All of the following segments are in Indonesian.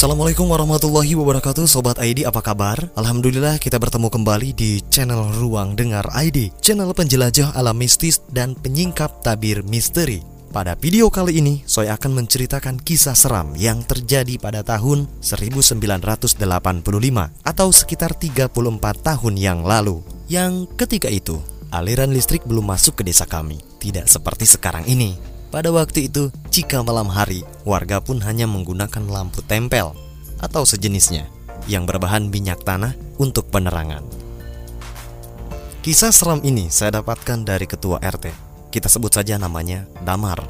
Assalamualaikum warahmatullahi wabarakatuh. Sobat ID apa kabar? Alhamdulillah kita bertemu kembali di channel Ruang Dengar ID Channel penjelajah alam mistis dan penyingkap tabir misteri. Pada video kali ini saya akan menceritakan kisah seram yang terjadi pada tahun 1985 Atau sekitar 34 tahun yang lalu. Yang ketika itu aliran listrik belum masuk ke desa kami. Tidak seperti sekarang ini pada waktu itu, jika malam hari, warga pun hanya menggunakan lampu tempel atau sejenisnya yang berbahan minyak tanah untuk penerangan. Kisah seram ini saya dapatkan dari ketua RT. Kita sebut saja namanya Damar.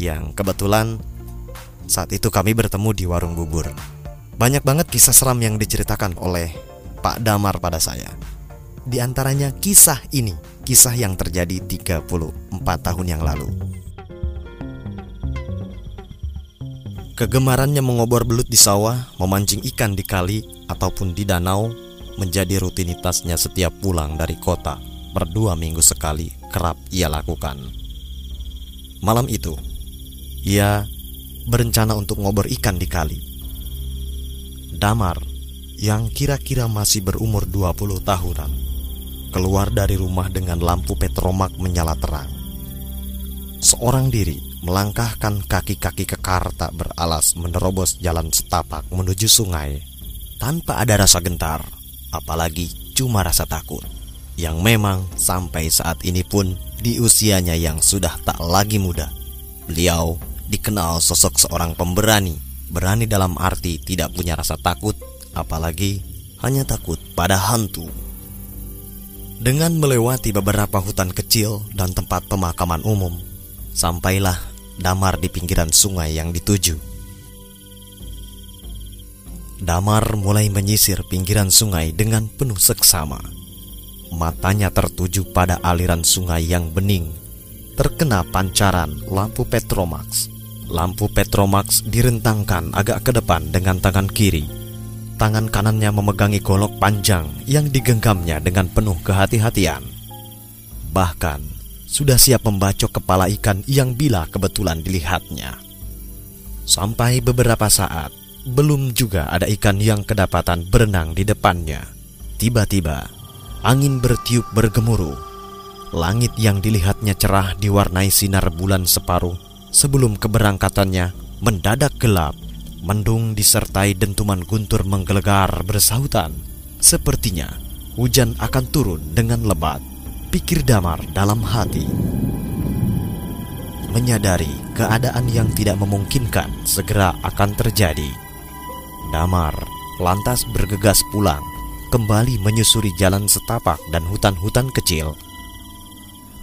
Yang kebetulan saat itu kami bertemu di warung bubur. Banyak banget kisah seram yang diceritakan oleh Pak Damar pada saya. Di antaranya kisah ini, kisah yang terjadi 34 tahun yang lalu. Kegemarannya mengobor belut di sawah, memancing ikan di kali ataupun di danau menjadi rutinitasnya setiap pulang dari kota. Berdua minggu sekali kerap ia lakukan. Malam itu, ia berencana untuk ngobor ikan di kali. Damar, yang kira-kira masih berumur 20 tahunan, keluar dari rumah dengan lampu petromak menyala terang. Seorang diri melangkahkan kaki-kaki kekar tak beralas menerobos jalan setapak menuju sungai tanpa ada rasa gentar, apalagi cuma rasa takut. Yang memang sampai saat ini pun di usianya yang sudah tak lagi muda, beliau dikenal sosok seorang pemberani, berani dalam arti tidak punya rasa takut, apalagi hanya takut pada hantu. Dengan melewati beberapa hutan kecil dan tempat pemakaman umum, sampailah Damar di pinggiran sungai yang dituju. Damar mulai menyisir pinggiran sungai dengan penuh seksama. Matanya tertuju pada aliran sungai yang bening, terkena pancaran lampu Petromax. Lampu Petromax direntangkan agak ke depan dengan tangan kiri. Tangan kanannya memegangi golok panjang yang digenggamnya dengan penuh kehati-hatian. Bahkan sudah siap membacok kepala ikan yang bila kebetulan dilihatnya. Sampai beberapa saat, belum juga ada ikan yang kedapatan berenang di depannya. Tiba-tiba, angin bertiup bergemuruh. Langit yang dilihatnya cerah diwarnai sinar bulan separuh sebelum keberangkatannya mendadak gelap. Mendung disertai dentuman guntur menggelegar bersahutan. Sepertinya hujan akan turun dengan lebat pikir Damar dalam hati. Menyadari keadaan yang tidak memungkinkan segera akan terjadi, Damar lantas bergegas pulang, kembali menyusuri jalan setapak dan hutan-hutan kecil.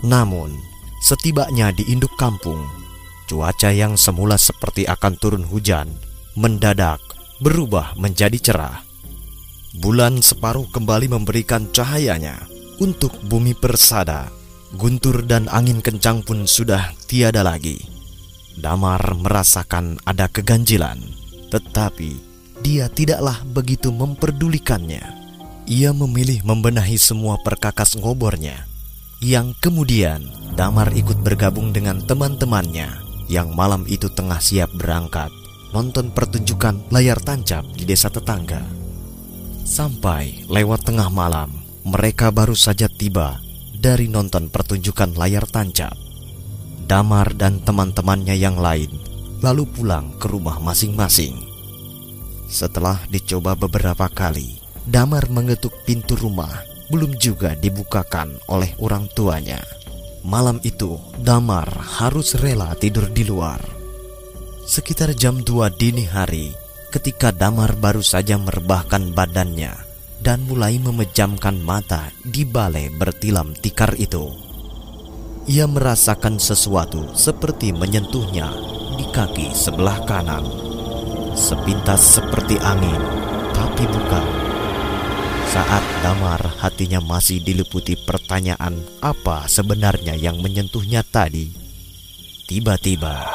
Namun, setibanya di induk kampung, cuaca yang semula seperti akan turun hujan mendadak berubah menjadi cerah. Bulan separuh kembali memberikan cahayanya untuk bumi persada. Guntur dan angin kencang pun sudah tiada lagi. Damar merasakan ada keganjilan, tetapi dia tidaklah begitu memperdulikannya. Ia memilih membenahi semua perkakas ngobornya, yang kemudian Damar ikut bergabung dengan teman-temannya yang malam itu tengah siap berangkat nonton pertunjukan layar tancap di desa tetangga. Sampai lewat tengah malam, mereka baru saja tiba dari nonton pertunjukan layar tancap. Damar dan teman-temannya yang lain lalu pulang ke rumah masing-masing. Setelah dicoba beberapa kali, Damar mengetuk pintu rumah belum juga dibukakan oleh orang tuanya. Malam itu, Damar harus rela tidur di luar. Sekitar jam 2 dini hari, ketika Damar baru saja merebahkan badannya dan mulai memejamkan mata di balai bertilam tikar itu. Ia merasakan sesuatu seperti menyentuhnya di kaki sebelah kanan. Sepintas seperti angin, tapi bukan. Saat damar hatinya masih diliputi pertanyaan apa sebenarnya yang menyentuhnya tadi. Tiba-tiba,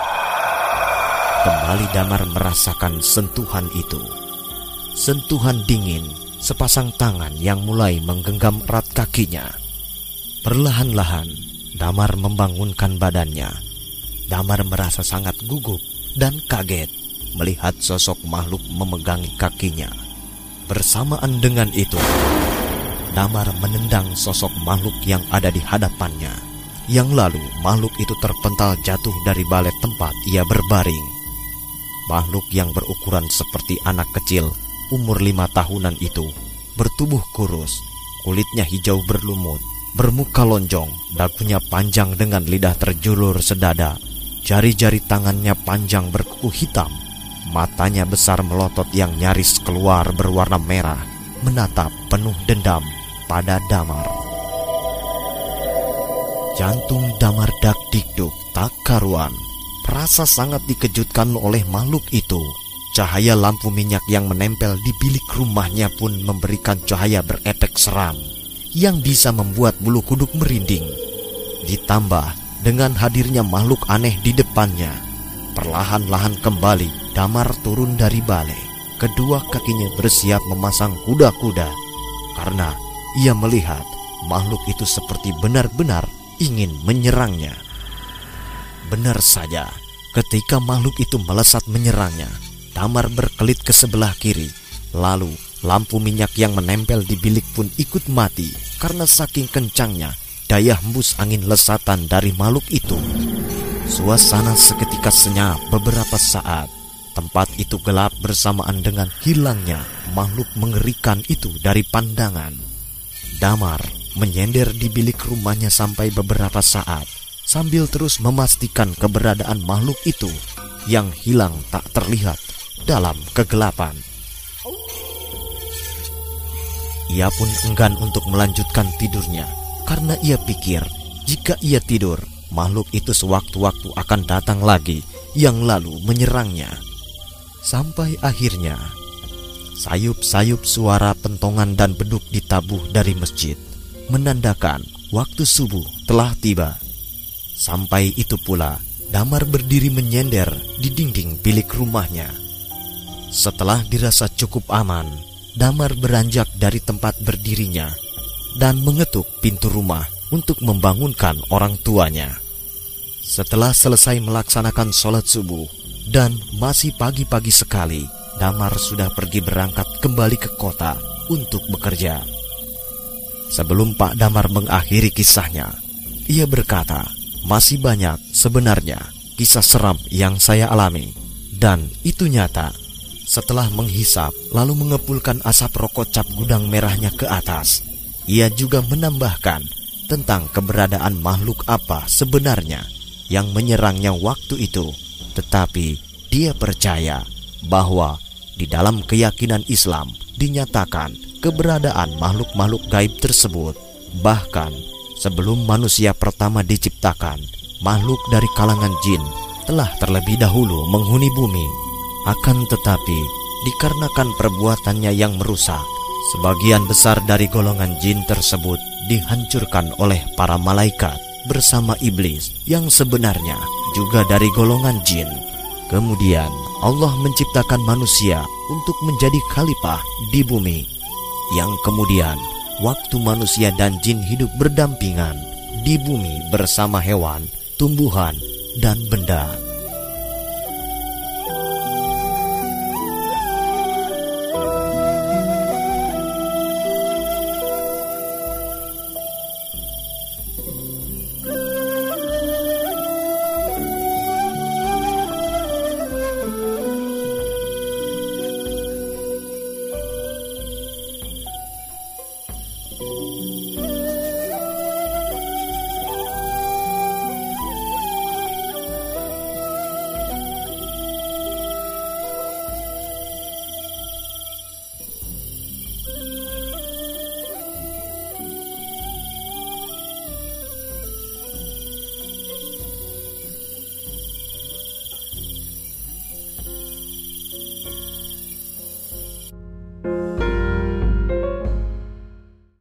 kembali damar merasakan sentuhan itu. Sentuhan dingin sepasang tangan yang mulai menggenggam erat kakinya. Perlahan-lahan, Damar membangunkan badannya. Damar merasa sangat gugup dan kaget. melihat sosok makhluk memegangi kakinya. Bersamaan dengan itu, Damar menendang sosok makhluk yang ada di hadapannya. Yang lalu makhluk itu terpental jatuh dari balet tempat ia berbaring. Makhluk yang berukuran seperti anak kecil, umur lima tahunan itu, bertubuh kurus, kulitnya hijau berlumut, bermuka lonjong, dagunya panjang dengan lidah terjulur sedada, jari-jari tangannya panjang berkuku hitam, matanya besar melotot yang nyaris keluar berwarna merah, menatap penuh dendam pada Damar. Jantung Damar dak dikduk tak karuan. Rasa sangat dikejutkan oleh makhluk itu. Cahaya lampu minyak yang menempel di bilik rumahnya pun memberikan cahaya berefek seram yang bisa membuat bulu kuduk merinding. Ditambah dengan hadirnya makhluk aneh di depannya. Perlahan-lahan kembali Damar turun dari balai. Kedua kakinya bersiap memasang kuda-kuda karena ia melihat makhluk itu seperti benar-benar ingin menyerangnya. Benar saja, ketika makhluk itu melesat menyerangnya, Damar berkelit ke sebelah kiri. Lalu, lampu minyak yang menempel di bilik pun ikut mati karena saking kencangnya daya hembus angin lesatan dari makhluk itu. Suasana seketika senyap beberapa saat. Tempat itu gelap bersamaan dengan hilangnya makhluk mengerikan itu dari pandangan. Damar menyender di bilik rumahnya sampai beberapa saat sambil terus memastikan keberadaan makhluk itu yang hilang tak terlihat dalam kegelapan. Ia pun enggan untuk melanjutkan tidurnya karena ia pikir jika ia tidur, makhluk itu sewaktu-waktu akan datang lagi yang lalu menyerangnya. Sampai akhirnya Sayup-sayup suara pentongan dan beduk ditabuh dari masjid menandakan waktu subuh telah tiba. Sampai itu pula, Damar berdiri menyender di dinding bilik rumahnya. Setelah dirasa cukup aman, Damar beranjak dari tempat berdirinya dan mengetuk pintu rumah untuk membangunkan orang tuanya. Setelah selesai melaksanakan sholat subuh dan masih pagi-pagi sekali, Damar sudah pergi berangkat kembali ke kota untuk bekerja. Sebelum Pak Damar mengakhiri kisahnya, ia berkata, masih banyak sebenarnya kisah seram yang saya alami. Dan itu nyata. Setelah menghisap, lalu mengepulkan asap rokok cap gudang merahnya ke atas, ia juga menambahkan tentang keberadaan makhluk apa sebenarnya yang menyerangnya waktu itu. Tetapi dia percaya bahwa di dalam keyakinan Islam dinyatakan keberadaan makhluk-makhluk gaib tersebut. Bahkan sebelum manusia pertama diciptakan, makhluk dari kalangan jin telah terlebih dahulu menghuni bumi. Akan tetapi, dikarenakan perbuatannya yang merusak, sebagian besar dari golongan jin tersebut dihancurkan oleh para malaikat bersama iblis yang sebenarnya juga dari golongan jin. Kemudian Allah menciptakan manusia untuk menjadi khalifah di bumi. Yang kemudian waktu manusia dan jin hidup berdampingan di bumi bersama hewan, tumbuhan, dan benda.